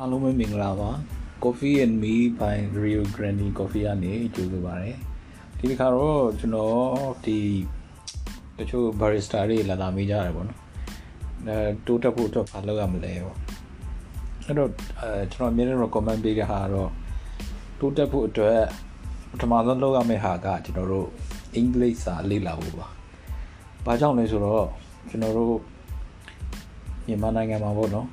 အားလုံးပဲမင်္ဂလာပါ Coffee and Me by Rio Grande Coffee ကနေကြိုဆိုပါရစေဒီတစ်ခါတော့ကျွန်တော်ဒီတချို့ barista တွေလာလာမေးကြရတယ်ပေါ့နော်အဲတိုးတက်ဖို့အတွက်ဘာလုပ်ရမလဲပေါ့အဲ့တော့အဲကျွန်တော်အမြဲတမ်း recommend ပေးတဲ့ဟာကတော့တိုးတက်ဖို့အတွက်ပထမဆုံးလုပ်ရမယ့်ဟာကကျွန်တော်တို့အင်္ဂလိပ်စာလေ့လာဖို့ပါဘာကြောင့်လဲဆိုတော့ကျွန်တော်တို့မြန်မာနိုင်ငံမှာပေါ့နော်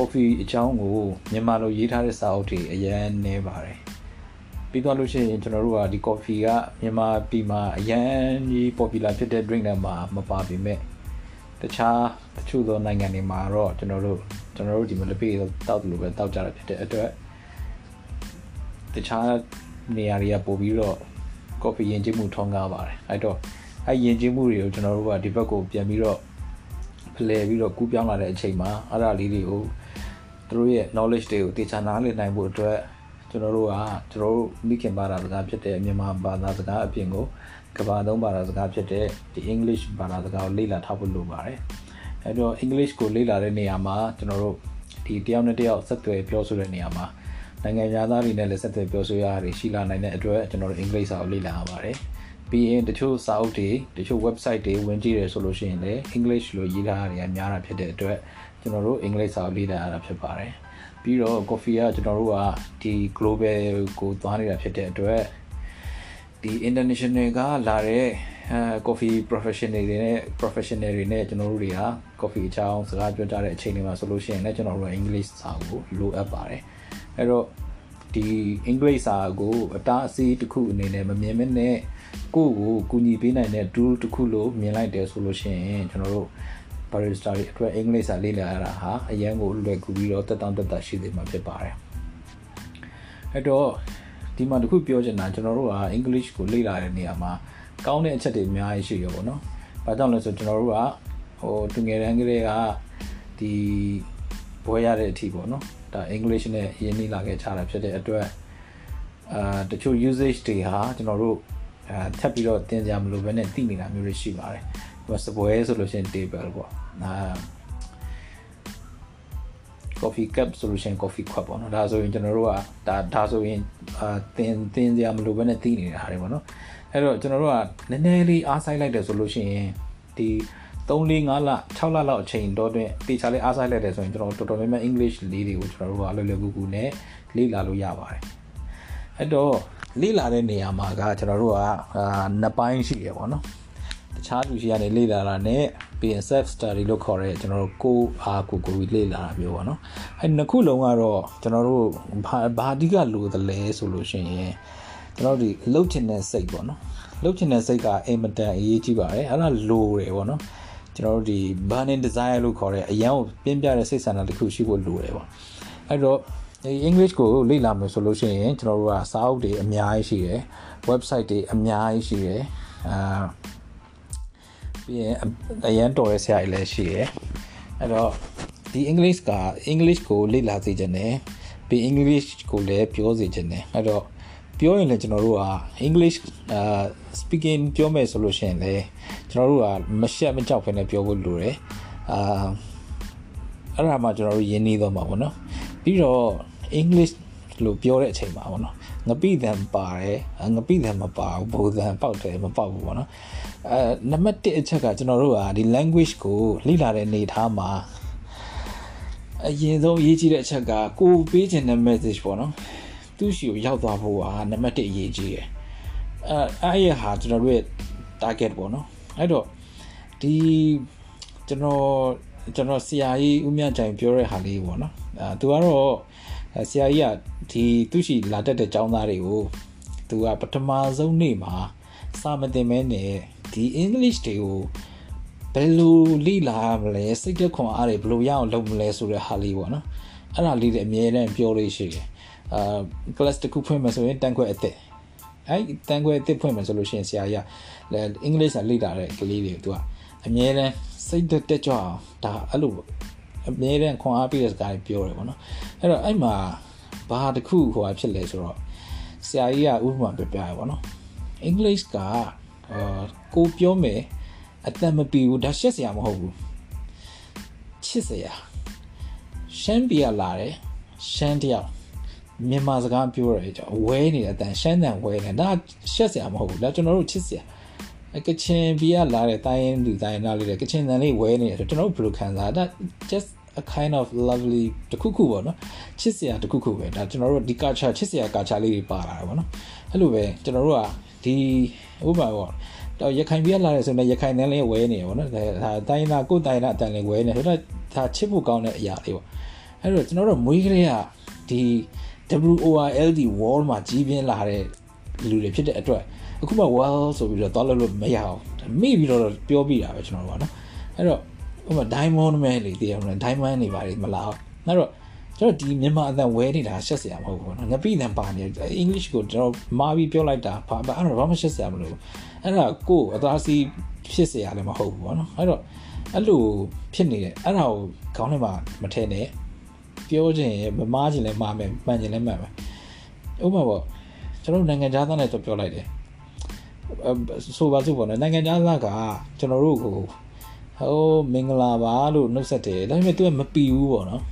ကော်ဖီအကြောင်းကိုမြန်မာလိုရေးထားတဲ့စာအုပ်တွေအရင်နေပါတယ်ပြီးတော့လို့ရှိရင်ကျွန်တော်တို့ကဒီကော်ဖီကမြန်မာပြည်မှာအရင်ကြီး popular ဖြစ်တဲ့ drink တွေမှာမပါပေမဲ့တခြားတချို့သောနိုင်ငံတွေမှာတော့ကျွန်တော်တို့ကျွန်တော်တို့ဒီမလပေတောက်တယ်လို့ပဲတောက်ကြတာဖြစ်တဲ့အတွက်တခြားနေရာတွေကပို့ပြီးတော့ကော်ဖီယဉ်ကျေးမှုထွန်းကားပါတယ်အဲ့တော့အဲ့ယဉ်ကျေးမှုတွေကိုကျွန်တော်တို့ကဒီဘက်ကိုပြန်ပြီးတော့ဖလှယ်ပြီးတော့ကူးပြောင်းလာတဲ့အချိန်မှာအဲ့ဒါလေးတွေကို သူတို့ရဲ့ knowledge တွေကိုတေချာနားလည်နိုင်ဖို့အတွက်ကျွန်တော်တို့ကကျွန်တော်တို့မိခင်ဘာသာစကားဖြစ်တဲ့မြန်မာဘာသာစကားအပြင်ကိုကဘာသုံးဘာသာစကားဖြစ်တဲ့ဒီ English ဘာသာစကားကိုလေ့လာထားဖို့လိုပါတယ်အဲတော့ English ကိုလေ့လာတဲ့နေရာမှာကျွန်တော်တို့ဒီတယောက်နဲ့တယောက်ဆက်သွယ်ပြောဆိုတဲ့နေရာမှာနိုင်ငံသားတွေနဲ့လည်းဆက်သွယ်ပြောဆိုရတာရှိလာနိုင်တဲ့အတွက်ကျွန်တော်တို့ English စာကိုလေ့လာရပါတယ်ပြီးရင်တချို့စာအုပ်တွေတချို့ website တွေဝင်ကြည့်တယ်ဆိုလို့ရှိရင်လည်း English လို့ရေးထားတာတွေအများတာဖြစ်တဲ့အတွက် ကျွန်တော်တို့ English စာကိုလေ့လာရတာဖြစ်ပါတယ်ပြီးတော့ coffee ကကျွန်တော်တို့ကဒီ global ကိုသွားနေတာဖြစ်တဲ့အတွက်ဒီ international ကလာတဲ့အဲ coffee professional တွေနဲ့ professional တွေနဲ့ကျွန်တော်တို့တွေက coffee အကြောင်းစကားပြောကြတဲ့အချိန်တွေမှာဆိုလို့ရှိရင်လည်းကျွန်တော်တို့က English စာကိုလိုအပ်ပါတယ်အဲ့တော့ဒီအင်္ဂလိပ်စာကိုအတားအဆီးတစ်ခုအနေနဲ့မမြင်မနဲ့ကိုယ့်ကိုကူညီပေးနိုင်တဲ့ tool တစ်ခုလို့မြင်လိုက်တယ်ဆိုလို့ရှိရင်ကျွန်တော်တို့ barista တွေအတွက်အင်္ဂလိပ်စာလေ့လာရတာဟာအရန်ကိုလွယ်ကူပြီးတော့တက်တောင့်တက်တာရှိသေးမှာဖြစ်ပါတယ်အဲ့တော့ဒီမှာတခုပြောချင်တာကျွန်တော်တို့ကအင်္ဂလိပ်ကိုလေ့လာတဲ့နေရာမှာကောင်းတဲ့အချက်တွေအများကြီးရှိရပါတော့။ဘာကြောင့်လဲဆိုကျွန်တော်တို့ကဟိုသူငယ်တန်းကလေးကဒီဘွဲရတဲ့အထိပေါ့နော်။ဒါအင်္ဂလိပ်နဲ့ရင်းနှီးလာခဲ့ကြတာဖြစ်တဲ့အတွက်အာတချို့ usage တွေဟာကျွန်တော်တို့အာထပ်ပြီးတော့သင်ကြမလို့ပဲနဲ့သိနေတာမျိုးတွေရှိပါတယ်။ဟို စပွဲဆိုလို့ရှိရင် table ပေါ့အာ coffee cup ဆိုလို့ရှိရင် coffee cup ပေါ့နော်ဒါဆိုရင်ကျွန်တော်တို့ကဒါဒါဆိုရင်အာသင်သင်စရာမလိုဘဲနဲ့သိနေတာဟာတွေပေါ့နော်အဲ့တော့ကျွန်တော်တို့ကနည်းနည်းလေးအားဆိုင်လိုက်တယ်ဆိုလို့ရှိရင်ဒီ3 4 5လ6လလောက်အချိန်တော့တွင်တေချာလေးအားဆိုင်လိုက်တယ်ဆိုရင်ကျွန်တော်တော်တော်များများ English လေးတွေကိုကျွန်တော်တို့ကလွယ်လွယ်ကူကူနဲ့လေ့လာလို့ရပါတယ်အဲ့တော့လေ့လာတဲ့နေရာမှာကကျွန်တော်တို့ကအာနှစ်ပိုင်းရှိရပေါ့နော် တခြားလူရှိကနေလေ့လာတာနဲ့ပြီးရင် self study လို့ခေါ်တဲ့ကျွန်တော်တို့ကိုအားကိုကိုလေ့လာတာမျိုးပေါ့နော်အဲနှစ်ခုလုံးကတော့ကျွန်တော်တို့ဘာဘာအဓိကလိုသလဲဆိုလို့ရှိရင်ကျွန်တော်တို့ဒီလှုပ်ချင်တဲ့စိတ်ပေါ့နော်လှုပ်ချင်တဲ့စိတ်ကအင်မတန်အရေးကြီးပါတယ်အဲ့ဒါလိုတယ်ပေါ့နော်ကျွန်တော်တို့ဒီ burning desire လို့ခေါ်တဲ့အရန်ကိုပြင်းပြတဲ့စိတ်ဆန္ဒတစ်ခုရှိဖို့လိုတယ်ပေါ့အဲ့တော့ဒီ English ကိုလေ့လာမယ်ဆိုလို့ရှိရင်ကျွန်တော်တို့ကစာအုပ်တွေအများကြီးရှိတယ် website တွေအများကြီးရှိတယ်အာ ပြီးရင်အရန်တော်ရဲ့ဆရာကြီးလည်းရှိတယ်အဲ့တော့ဒီ English က English ကိုလေ့လာစေချင်တယ်ပြီး English ကိုလည်းပြောစေချင်တယ်အဲ့တော့ပြောရင်လည်းကျွန်တော်တို့က English အာ speaking ပြောမယ်ဆိုလို့ရှိရင်လည်းကျွန်တော်တို့ကမရှက်မကြောက်ဖ ೇನೆ ပြောဖို့လိုတယ်အာအဲ့ဒါမှကျွန်တော်တို့ရင်းနှီးသွားမှာပေါ့နော်ပြီးတော့ English လို့ပြောတဲ့အချိန်မှာပေါ့နော်ငပိတံပါတယ်ငပိတံမပါဘူးဘုံတံပေါက်တယ်မပေါက်ဘူးပေါ့နော် အဲနံပါတ်1အချက်ကကျွန်တော်တို့ကဒီ language ကိုလေ့လာတဲ့အနေထားမှာအရင်ဆုံးရေးကြည့်တဲ့အချက်ကကိုပေးခြင်းတဲ့ message ပေါ့နော်သူ့ရှိကိုရောက်သွားဖို့ဟာနံပါတ်1အရေးကြီးတယ်အဲအဲ့ရဟာကျွန်တော်တို့ရဲ့ target ပေါ့နော်အဲ့တော့ဒီကျွန်တော်ကျွန်တော်ဆရာကြီးဦးမြတ်ကြိုင်ပြောတဲ့ဟာလေးပေါ့နော်အဲသူကတော့ဆရာကြီးကဒီသူရှိလာတက်တဲ့ចောင်းသားတွေကိုသူကပထမဆုံးနေ့မှာစာမတင်မဲနဲ့ ဒီ English တွေကိုဘယ်လိုလိလာမလဲစိတ်သက်ခွန်အားတွေဘယ်လိုရအောင်လုပ်မလဲဆိုတဲ့ဟာလေးပေါ့နော်အဲ့ဒါလေးတွေအမြဲတမ်းပြောလို့ရှိတယ်အာ class တစ်ခုဖွင့်မယ်ဆိုရင်တန်ခွဲအသက်အဲ့တန်ခွဲအသက်ဖွင့်မယ်ဆိုလို့ရှိရင်ဆရာကြီးကအင်္ဂလိပ်စာလေ့လာတဲ့ကလေးတွေသူကအမြဲတမ်းစိတ်သက်တက်ကြွအောင်ဒါအဲ့လိုအမြဲတမ်းခွန်အားပေးတဲ့စကားတွေပြောတယ်ပေါ့နော်အဲ့တော့အဲ့မှာဘာတစ်ခုဟိုဟာဖြစ်လဲဆိုတော့ဆရာကြီးကဥပမာပြပြရပါတော့ English က အာကိုပြောမယ်အတန်မပီဘူးဒါရှက်စရာမဟုတ်ဘူးချစ်စရာရှမ်းပြည်ကလာတယ်ရှမ်းတယောက်မြန်မာစကားပြောရတယ်ကျွန်တော်ဝဲနေတဲ့အတန်ရှမ်းတန်ဝဲနေဒါရှက်စရာမဟုတ်ဘူးဒါကျွန်တော်တို့ချစ်စရာကချင်ပြည်ကလာတဲ့တိုင်းလူတိုင်းနားလေးတဲ့ကချင်တန်လေးဝဲနေတယ်ကျွန်တော်တို့ဘယ်လိုခံစားဒါ just a kind of lovely တခုခုပေါ့နော်ချစ်စရာတခုခုပဲဒါကျွန်တော်တို့ဒီ culture ချစ်စရာ culture လေးတွေပါလာတယ်ပေါ့နော်အဲ့လိုပဲကျွန်တော်တို့က ဒီဥပမာပေါ့တော့ရခိုင်ပြည်လာတယ်ဆိုရင်ရခိုင်တန်းလေးဝဲနေရပေါ့နော်ဒါတိုင်းသားကိုယ်တိုင်းသားအတန်လေးဝဲနေဆိုတော့ဒါချစ်ဖို့ကောင်းတဲ့အရာလေးပေါ့အဲ့တော့ကျွန်တော်တို့မွေးကလေးကဒီ WORLD wall မှာကြီးပြင်းလာတဲ့လူတွေဖြစ်တဲ့အတွက်အခုမှ well ဆိုပြီးတော့သွားလို့လို့မရအောင်မိပြီးတော့ပြောပြတာပဲကျွန်တော်တို့ကနော်အဲ့တော့ဥပမာ diamond မဲလေတည်ရမလား diamond နေပါလေမလားအဲ့တော့ ကျွန်တော်ဒီမြန်မာအတန်ဝဲနေတာရှက်စရာမဟုတ်ဘူးနော်ငပိတန်ပါနေ English ကိုကျွန်တော်မာပြီးပြောလိုက်တာဘာအဲ့တော့ဘာမှရှက်စရာမလိုအဲ့ဒါကိုအသားစီးဖြစ်စရာလည်းမဟုတ်ဘူးပေါ့နော်အဲ့တော့အဲ့လိုဖြစ်နေတယ်အဲ့ဒါကိုခေါင်းထဲမှာမထည့်နဲ့ပြောခြင်းမမားခြင်းလည်းမာမယ်မှန်ခြင်းလည်းမှန်မယ်ဥပမာပေါ့ကျွန်တော်နိုင်ငံသားနဲ့တော့ပြောလိုက်တယ်ဆိုပါစို့ပေါ့နော်နိုင်ငံသားကကျွန်တော်တို့ကိုဟိုမင်္ဂလာပါလို့နှုတ်ဆက်တယ်ဒါပေမဲ့ तू ကမပီဘူးပေါ့နော်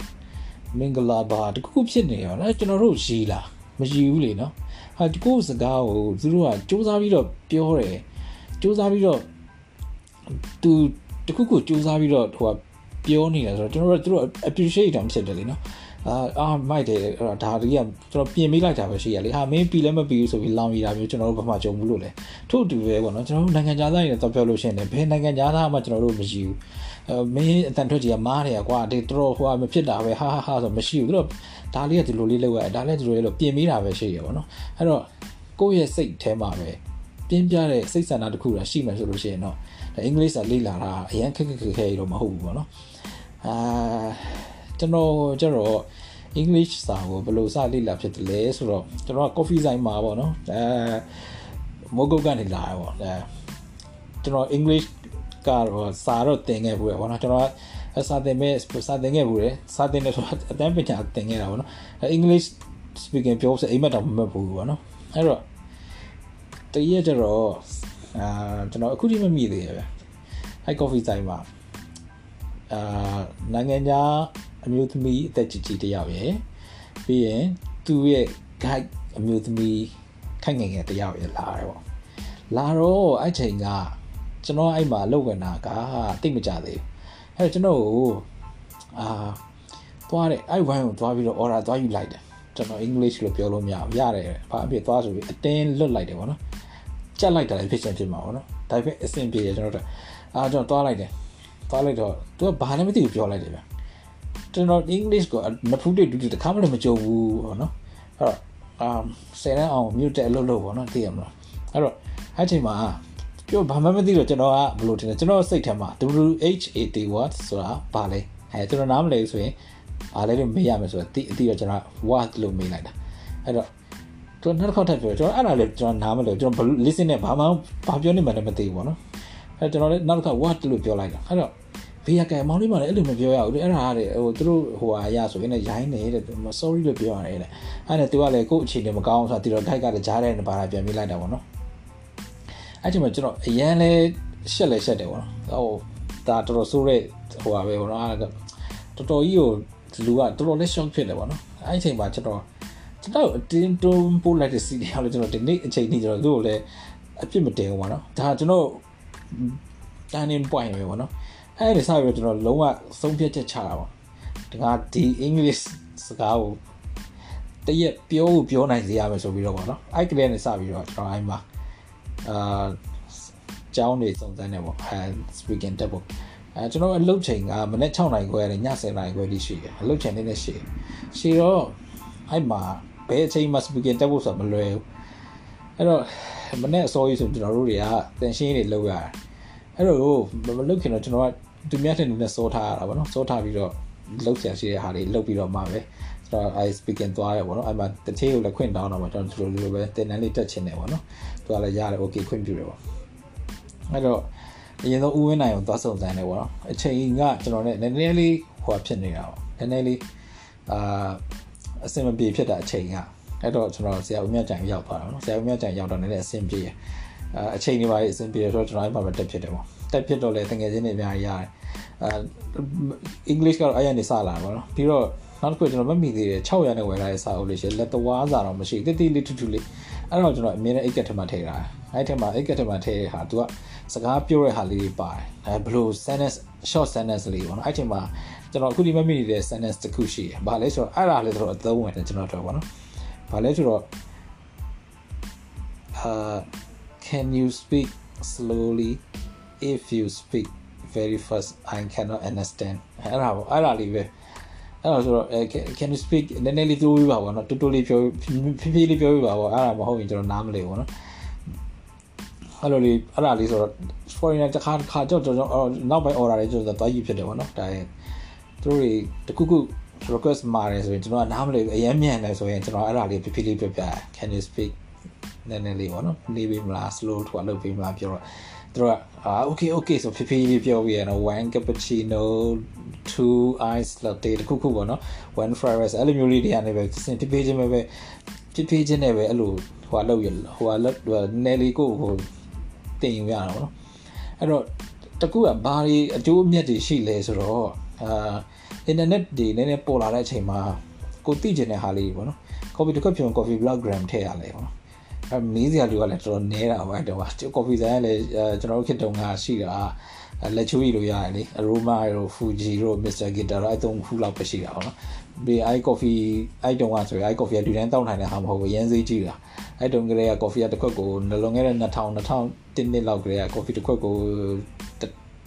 မင်္ဂလာပါတခုခုဖြစ်နေရောနော်ကျွန်တော်တို့ရီလာမရီဘူးလေနော်ဟာဒီကိုစကားကိုသူတို့ကစူးစမ်းပြီးတော့ပြောတယ်စူးစမ်းပြီးတော့ तू တခုခုစူးစမ်းပြီးတော့ဟိုကပြောနေတယ်ဆိုတော့ကျွန်တော်တို့သူတို့ appreciate တောင်ဖြစ်တယ်လေနော်အာအာမိုက်တယ်အဲ့တော့ဒါတွေကကျွန်တော်ပြင်ပေးလိုက်တာပဲရှိရလေဟာမင်းပြီလည်းမပြီဘူးဆိုပြီးလောင်ရတာမျိုးကျွန်တော်တို့ဘာမှကြုံဘူးလို့လေထို့အတူပဲပေါ့နော်ကျွန်တော်တို့နိုင်ငံသားတွေနဲ့တော့ပြောလို့ရှိရင်လည်းဘယ်နိုင်ငံသားမှကျွန်တော်တို့မရှိဘူးအဲ မင်းအတန်ထွက်ကြီးကမားတယ်ကွာဒီတော်ဟိုမဖြစ်တာပဲဟာဟာဟာဆိုမရှိဘူးသူတို့ဒါလေးကဒီလိုလေးလောက်ရဒါလည်းဒီလိုလေးလို့ပြင်ပေးတာပဲရှိရပေါ့နော်အဲ့တော့ကိုယ့်ရဲ့စိတ်ထဲမှာပဲပြင်းပြတဲ့စိတ်ဆန္ဒတစ်ခုတော့ရှိမှဆိုလို့ရှိရင်တော့အင်္ဂလိပ်စာလေ့လာတာအရင်ခက်ခက်ခက်ခဲတော့မဟုတ်ဘူးပေါ့နော်အာကျွန်တော်ကျတော့ English စာကိုဘယ်လိုစလေ့လာဖြစ်တယ်လဲဆိုတော့ကျွန်တော်က coffee ဆိုင်မှာပေါ့နော်အဲမိုးကုတ်ကနေလာတယ်ပေါ့အဲကျွန်တော် English ကတော့စာတော့သင်ခဲ့ဘူးပေါ့နော်ကျွန်တော်ကစာသင်မဲ့စာသင်ခဲ့ဘူးလေစာသင်တယ်ဆိုတော့အတန်းပညာသင်ခဲ့တာပေါ့နော် English speaking ပြောဆိုအိမ်မက်တော့မမှတ်ဘူးပေါ့နော်အဲ့တော့တရက်ကျတော့အာကျွန်တော်အခုထိမမိသေးရပဲ high coffee ဆိုင်မှာအာနိုင်ငံခြားအမျိုးသမီးအသက်ကြီးကြီးတယောက်ရယ်ပြီးရင်သူ့ရဲ့ guide အမျိုးသမီးခိုင်ငယ်ငယ်တယောက်ရယ်လာတယ်ပေါ့လာတော့အဲ့ချိန်က ကျွန်တော်အဲ့မှာလောက်ဝင်တာကတိတ်မကြသေးဘူးအဲ့ကျွန်တော်ကိုအာသွားတယ်အဲ့ဝိုင်းကိုသွားပြီးတော့ order သွားယူလိုက်တယ်ကျွန်တော် English လို့ပြောလို့မရဘူးရတယ်ဘာအဖြစ်သွားဆိုပြီးအတင်းလွတ်လိုက်တယ်ပေါ့နော်ကြက်လိုက်တာလည်းဖြစ်ချင်ဖြစ်မှာပေါ့နော်ဒါပေမဲ့အဆင်ပြေတယ်ကျွန်တော်တို့အာကျွန်တော်သွားလိုက်တယ်သွားလိုက်တော့သူကဘာလည်းမသိဘူးပြောလိုက်တယ်ဗျကျွန်တော် English ကိုမဖူးတွေ့တူတူတခါမှလည်းမကြုံဘူးပေါ့နော်အဲ့တော့အာဆယ်တန်းအောင် mute တဲ့အလုပ်လုပ်ပေါ့နော်သိရမလားအဲ့တော့အဲ့ချိန်မှာ ပြောဘာမှမသိတော့ကျွန်တော်ကဘယ်လိုထင်လဲကျွန်တော်စိတ်ထဲမှာ WHAT what ဆိုတာဘာလဲအဲကျွန်တော်နားမလဲဆိုရင်ဘာလဲလို့မေးရမယ်ဆိုတော့တိအတိတော့ကျွန်တော် what လို့မေးလိုက်တာအဲ့တော့ကျွန်တော်နောက်တစ်ခေါက်ထပ်ပြောကျွန်တော်အဲ့ဒါလည်းကျွန်တော်နားမလဲကျွန်တော် listen နဲ့ဘာမှဘာပြောနေမှလည်းမသိဘူးပေါ့နော်အဲ့ကျွန်တော်လည်းနောက်တစ်ခါ what လို့ပြောလိုက်တာအဲ့တော့ဘေးကဲမောင်လေးမလည်းအဲ့လိုမပြောရဘူးအဲ့ဒါတဲ့ဟိုသူတို့ဟိုဟာရဆိုရင်လည်းရိုင်းနေတဲ့ sorry လို့ပြောရတယ်တဲ့အဲ့ဒါသူကလည်းကိုယ့်အခြေအနေမကောင်းဆိုတော့တီတော့ guide ကလည်းကြားတဲ့ဘာသာပြန်ပြလိုက်တာပေါ့နော် အဲ့ချိန်မှာကျွန်တော်အရန်လဲရှက်လဲရှက်တယ်ပေါ့နော်ဟိုဒါတော်တော်ဆိုးတဲ့ဟိုဟာပဲပေါ့နော်အဲ့ဒါတော်တော်ကြီးကိုလူကတော်တော်လေး shock ဖြစ်တယ်ပေါ့နော်အဲ့ချိန်မှာကျွန်တော်ကျွန်တော်အတင်းတွန်းပို့လိုက်တဲ့စီတရားလည်းကျွန်တော်ဒီနေ့အချိန်ကြီးကျွန်တော်သူ့ကိုလည်းအပြစ်မတင်ဘူးပေါ့နော်ဒါကျွန်တော် turning point ပဲပေါ့နော်အဲ့ဒီစပြီးတော့ကျွန်တော်လုံးဝဆုံးဖြတ်ချက်ချတာပေါ့ဒီကဒီ English စကားကိုတရက်ပြောဖို့ပြောနိုင်စေရမယ်ဆိုပြီးတော့ပေါ့နော်အဲ့ကလေးနဲ့စပြီးတော့ကျွန်တော်အဲ့မှာ အာကျောင်းနေစုံစမ်းနေပေါ့အဲ speaking တက်ဖို့အဲကျွန်တော်အလုပ်ချိန်ကမနေ့6နိုင်ခွဲရတယ်ည10နိုင်ခွဲတိရှိတယ်အလုပ်ချိန်လေးနဲ့ရှိရှိတော့အဲ့မှာဘယ်အချိန်မှ speaking တက်ဖို့ဆိုတော့မလွယ်ဘူးအဲ့တော့မနေ့အစောကြီးဆိုကျွန်တော်တို့တွေကတန်ရှင်းတွေလုပ်ရတယ်အဲ့တော့မလုပ်ခင်တော့ကျွန်တော်ကသူများတဲ့နည်းနဲ့စောထားရတာပေါ့နော်စောထားပြီးတော့လောက်ချင်ရှိတဲ့ဟာတွေလောက်ပြီးတော့မှပဲ ဆိုတော့ I speaking သွားရပေါ့နော်အဲ့မှာတချေကိုလည်းခွင့်တောင်းတော့မှကျွန်တော်ဒီလိုလိုပဲတင်တန်းလေးတက်ချင်တယ်ပေါ့နော်သူကလည်းရတယ် okay ခွင့်ပြုတယ်ပေါ့အဲ့တော့အရင်ဆုံးဦးဝင်းနိုင်ကိုသွားစုံစမ်းတယ်ပေါ့နော်အချိန်ကကျွန်တော်နဲ့နည်းနည်းလေးဟိုဖြစ်နေတာပေါ့နည်းနည်းလေးအာအဆင်မပြေဖြစ်တာအချိန်ကအဲ့တော့ကျွန်တော်ဆရာဦးမြတ်ကြိုင်ရောက်သွားတာနော်ဆရာဦးမြတ်ကြိုင်ရောက်တော့နည်းနည်းအဆင်ပြေအချိန်တွေပါအဆင်ပြေဆိုတော့ကျွန်တော်အဲ့မှာပဲတက်ဖြစ်တယ်ပေါ့တက်ဖြစ်တော့လေတကယ်ချင်းတွေအများကြီးရတယ်အဲ English ကတော့အဲ့ရနေစလာပါတော့ပြီးတော့ နောက်တစ်ခုကျွန်တော်မမိသေးတယ်600နဲ့ဝယ်လာတဲ့စာအုပ်လေးရှိလက်သွားစာတော့မရှိတိတိလေးထူးထူးလေးအဲ့တော့ကျွန်တော်အမြင်နဲ့အိတ်ကက်ထမထည့်တာအဲ့ထက်မှာအိတ်ကက်ထမထည့်တဲ့ဟာ तू ကစကားပြောတဲ့ဟာလေးတွေပါတယ်အဲဘလို့ sentence short sentence လေးပေါ့နော်အဲ့ထက်မှာကျွန်တော်အခုဒီမမိနေတဲ့ sentence တစ်ခုရှိတယ်ဘာလဲဆိုတော့အဲ့ဒါလေးတော့အသုံးဝင်တယ်ကျွန်တော်တို့ပေါ့နော်ဘာလဲဆိုတော့ uh can you speak slowly if you speak very fast i cannot understand အဲ့ဒါပေါ့အဲ့ဒါလေးပဲ အဲ့ဒါဆိုတော့ can you speak နည်းနည်းလေးပြောပြပါဘောနော်တူတူလေးပြောဖြည်းဖြည်းလေးပြောပြပါဘောအဲ့ဒါမဟုတ်ရင်ကျွန်တော်နားမလည်ဘူးနော်အဲ့လိုလေးအဲ့ဒါလေးဆိုတော့ foreigner တစ်ခါတစ်ခါကြောက်ကြောက်နောက်ပိုင်း order လေးကျွန်တော်သွားကြည့်ဖြစ်တယ်ဗောနော်ဒါရင်သူတို့တွေတခုခု request မှာတယ်ဆိုရင်ကျွန်တော်ကနားမလည်ဘူးအရင်မြန်တယ်ဆိုရင်ကျွန်တော်အဲ့ဒါလေးဖြည်းဖြည်းလေးပြပြ can you speak နည်းနည်းလေးပေါ့နော်နေပေးမလား slow ထွာလုပ်ပေးမလားပြောတော့ သူတို့ကအာ okay okay ဆိုဖြည်းဖြည်းလေးပြောပြီးရနော် one cappuccino two ice latte တခုခုပေါ့နော် one fried rice အဲ့လိုမျိုးလေးတွေကနေပဲစင်ဖြည်းဖြည်းချင်းပဲပဲဖြည်းဖြည်းချင်းနဲ့ပဲအဲ့လိုဟိုလောက်ရဟိုလောက်နယ်လီကိုဟိုတင်ယူရတာပေါ့နော်အဲ့တော့တကူကဘာတွေအကျိုးအမြတ်တွေရှိလဲဆိုတော့အာအင်တာနက်တွေနည်းနည်းပေါ်လာတဲ့အချိန်မှာကိုသိကျင်တဲ့ဟာလေးပေါ့နော် coffee တစ်ခွက်ဖြုံ coffee blogram ထည့်ရလဲပေါ့နော် အဲမေးစရာလူကလည်းတော်တော်နဲတာပဲတော့ကော်ဖီဆိုင်ကလည်းကျွန်တော်တို့ခေတ်တုန်းကရှိတာလက်ချိုးရီလို့ရတယ်လေ aroma တို့ fuji တို့ mr guitar တို့အဲသုံးခုလောက်ပဲရှိတာပေါ့နော်ဒီအိုက်ကော်ဖီအိုက်တုံးကဆိုရင်အိုက်ကော်ဖီကလူတိုင်းတောက်နိုင်တဲ့ဟာမဟုတ်ဘူးရမ်းစေးကြည့်တာအဲ့တုံးကလေးကကော်ဖီကတစ်ခွက်ကိုနှလုံးခဲ့တဲ့2000 2000နှစ်လောက်ကလေးကကော်ဖီတစ်ခွက်ကို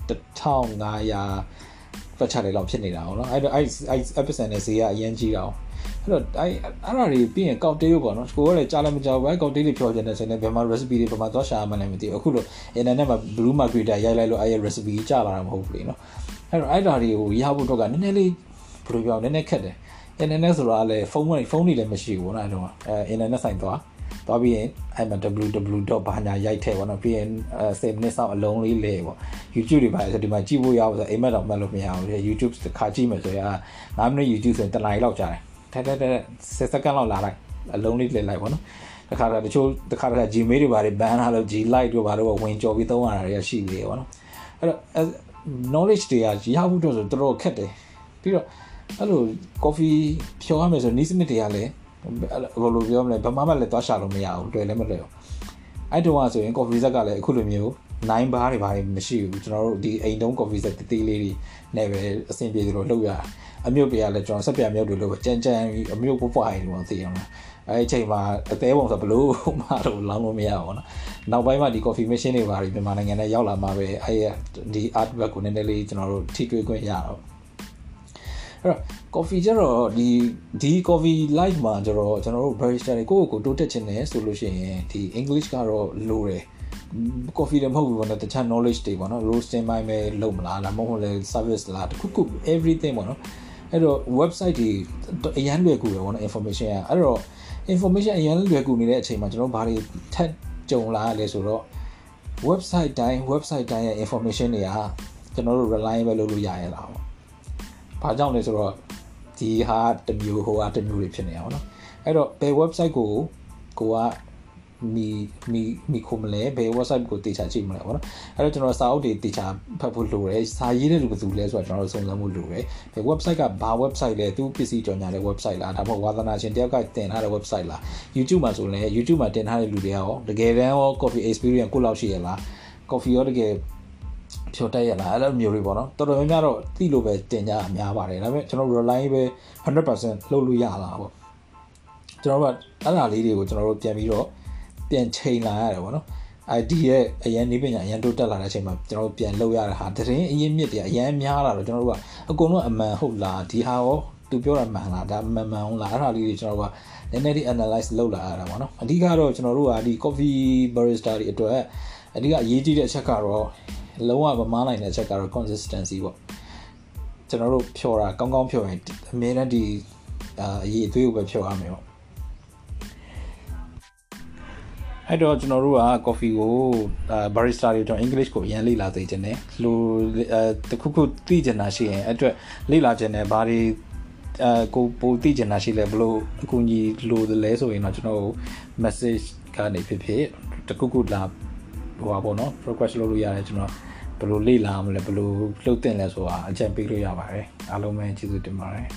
1500 ပတ်ချလေးလောက်ဖြစ်နေတာဟုတ်နော်အဲ့တော့အဲ့အဲ့ episode နဲ့ဈေးကအရင်ကြီးတာအဲ့တော့အဲ့အဲ့ဒါတွေပြီးရင်ကောက်တေးပေါ့နော်ကိုကလည်းကြားလည်းမကြောက်ဘူးကောက်တေးတွေဖြောချင်တယ်ဆိုရင်ဘယ်မှာ recipe တွေဘယ်မှာသွားရှာမှလည်းမသိဘူးအခုလို internet မှာ blue marketer ရိုက်လိုက်လို့အဲ့ recipe ကြားလာတာမဟုတ်ဘူးလေနော်အဲ့တော့အဲ့ဒါတွေကိုရဖို့တော့ကနည်းနည်းလေးဘယ်လိုပြောနည်းနည်းခက်တယ် internet ဆိုတာလည်းဖုန်းမဖုန်းတွေလည်းမရှိဘူးနော်အဲ့တော့အဲ internet ဆိုင်သွား သွားပြီးရင်အဲ့မှာ www. ဘာညာရိုက်ထည့်ပေါ့နော်ပြီးရင်10 minutes လောက်အလုံးလေးလေပေါ့ YouTube တွေပါဆိုဒီမှာကြည့်ဖို့ရအောင်ဆိုအိမ်မက်တော့မှတ်လို့မရဘူးလေ YouTube တစ်ခါကြည့်မယ်ဆိုရင်9မိနစ် YouTube ဆိုရင်တစ်နာရီလောက်ကြာတယ်တက်တက်တက်10စက္ကန့်လောက်လာလိုက်အလုံးလေးလေလိုက်ပေါ့နော်တခါတချို့တခါတခါ Gmail တွေပါတယ် ban ထားလို့ G Lite တို့ဘာလို့ဝင်ကြော်ပြီးသုံးရတာတွေရှိသေးတယ်ပေါ့နော်အဲ့တော့ knowledge တွေကရဖို့တော့ဆိုတော်တော်ခက်တယ်ပြီးတော့အဲ့လို coffee ဖြောရမယ်ဆိုနီးစနစ်တွေကလည်း ဘယ်လိုပြောမလဲဘာမှမလဲသွားရှာလို့မရဘူးတွေ့လည်းမတွေ့ဘူးအဲ့တုန်းကဆိုရင် coffee set ကလည်းအခုလိုမျိုး9ဘာတွေဘာတွေမရှိဘူးကျွန်တော်တို့ဒီအိမ်တုံး coffee set တေးသေးလေးတွေနဲ့ပဲအဆင်ပြေသလိုလုပ်ရအမြုပ်ပြရလဲကျွန်တော်ဆက်ပြမြုပ်တွေလို့ကြမ်းကြမ်းအမြုပ်ပွပွားရင်တော့သိရမှာအဲ့အချိန်မှာအသေးပုံဆိုဘလို့မှတော့လောင်းလို့မရဘူးနော်နောက်ပိုင်းမှာဒီ coffee machine တွေဘာတွေမြန်မာနိုင်ငံထဲရောက်လာမှပဲအဲ့ဒီ art work ကိုနည်းနည်းလေးကျွန်တော်တို့ထိတွေ့ခွင့်ရတော့ အဲ့တော့ coffee ကျတော့ဒီဒီ coffee live မှာကျတော့ကျွန်တော်တို့ barista တွေကိုယ့်ကိုယ်တိုးတက်ချင်တယ်ဆိုလို့ရှိရင်ဒီ English ကတော့လိုတယ် coffee တွေမဟုတ်ဘူးပေါ့နော်တခြား knowledge တွေပေါ့နော် roasting ပိုင်းပဲလုပ်မလားဒါမှမဟုတ်လဲ service လားတခုခု everything ပေါ့နော်အဲ့တော့ website တွေအရန်လွယ်ကူတယ်ပေါ့နော် information ကအဲ့တော့ information အရန်လွယ်ကူနေတဲ့အချိန်မှာကျွန်တော်ဘာတွေထပ်ကြုံလာရလဲဆိုတော့ website တိုင်း website တိုင်းရဲ့ information တွေကကျွန်တော်တို့ reliable လုပ်လို့ရရလားပေါ့။ ဘာကြောင့်လဲဆိုတော့ဒီဟာတစ်မျိုးဟိုဟာတစ်မျိုးတွေဖြစ်နေတာပေါ့နော်။အဲ့တော့ဘယ် website ကိုကိုကမီမီမီခုမလဲဘယ် website ကိုတေချာကြည့်မလဲပေါ့နော်အဲ့တော့ကျွန်တော်စာအုပ်တွေတေချာဖတ်ဖို့လိုတယ်စာရေးတဲ့လူဘယ်သူလဲဆိုတော့ကျွန်တော်တို့စုံစမ်းဖို့လိုတယ်ဘယ် website ကဘာ website လဲသူပစ္စည်းကြော်ညာတဲ့ website လားဒါမှမဟုတ်ဝါသနာရှင်တယောက်ကတင်ထားတဲ့ website လား YouTube မှာဆိုရင် YouTube မှာတင်ထားတဲ့လူတွေကရောတကယ်တမ်းရော coffee experience ကိုလောက်ရှိရလား coffee ရောတကယ် ဖြောတက်ရလားအဲ့လိုမျိုးတွေပေါ့နော်တော်တော်များများတော့သိလို့ပဲတင်ကြအများပါတယ်ဒါပေမဲ့ကျွန်တော် rely ပဲ100%လုပ်လို့ရလားပေါ့ကျွန်တော်ကအဲ့ဒါလေးတွေကိုကျွန်တော်တို့ပြန်ပြီးတော့ပြန်ချိန်လာရတယ်ပေါ့နော် ID ရဲ့အရန်နေပညာအရန်တိုးတက်လာတဲ့အချိန်မှာကျွန်တော်တို့ပြန်လောက်ရတဲ့ဟာတရင်အရင်မြစ်တွေအရန်များလာတော့ကျွန်တော်တို့ကအကုန်လုံးအမှန်ဟုတ်လားဒီဟာရောသူပြောတာမှန်လားဒါမှန်မှန်ဟုတ်လားအဲ့ဒါလေးတွေကျွန်တော်တို့ကနည်းနည်းလေး analyze လုပ်လာရတာပေါ့နော်အဓိကတော့ကျွန်တော်တို့ကဒီ coffee barista တွေအတွက်အဓိကအရေးကြီးတဲ့အချက်ကတော့ လုံးဝမမားနိုင်တဲ့အချက်ကတော့ consistency ပေါ့ကျွန်တော်တို့ဖြော်တာကောင်းကောင်းဖြော်ရင်အများနဲ့ဒီအရေးအသွေးကိုပဲဖြော်ရမယ်ပေါ့အဲ့တော့ကျွန်တော်တို့က coffee ကို barista တွေတော့ English ကိုအရင်လေ့လာသိချင်တယ်လူအဲတခုခုသိချင်တာရှိရင်အဲ့အတွက်လေ့လာချင်တယ်ဘာတွေအဲကိုပိုသိချင်တာရှိလဲဘလို့အကူအညီလိုတယ်လဲဆိုရင်တော့ကျွန်တော် message ကနေဖြစ်ဖြစ်တခုခုလာ ဟိုပါပေါ့နော် request လုပ်လို့ရတယ်ကျွန်တော်ဘယ်လိုလေ့လာမလဲဘယ်လိုလှုပ်တင်လဲဆိုတာအကြံပေးလို့ရပါတယ်အားလုံးပဲကျေးဇူးတင်ပါတယ်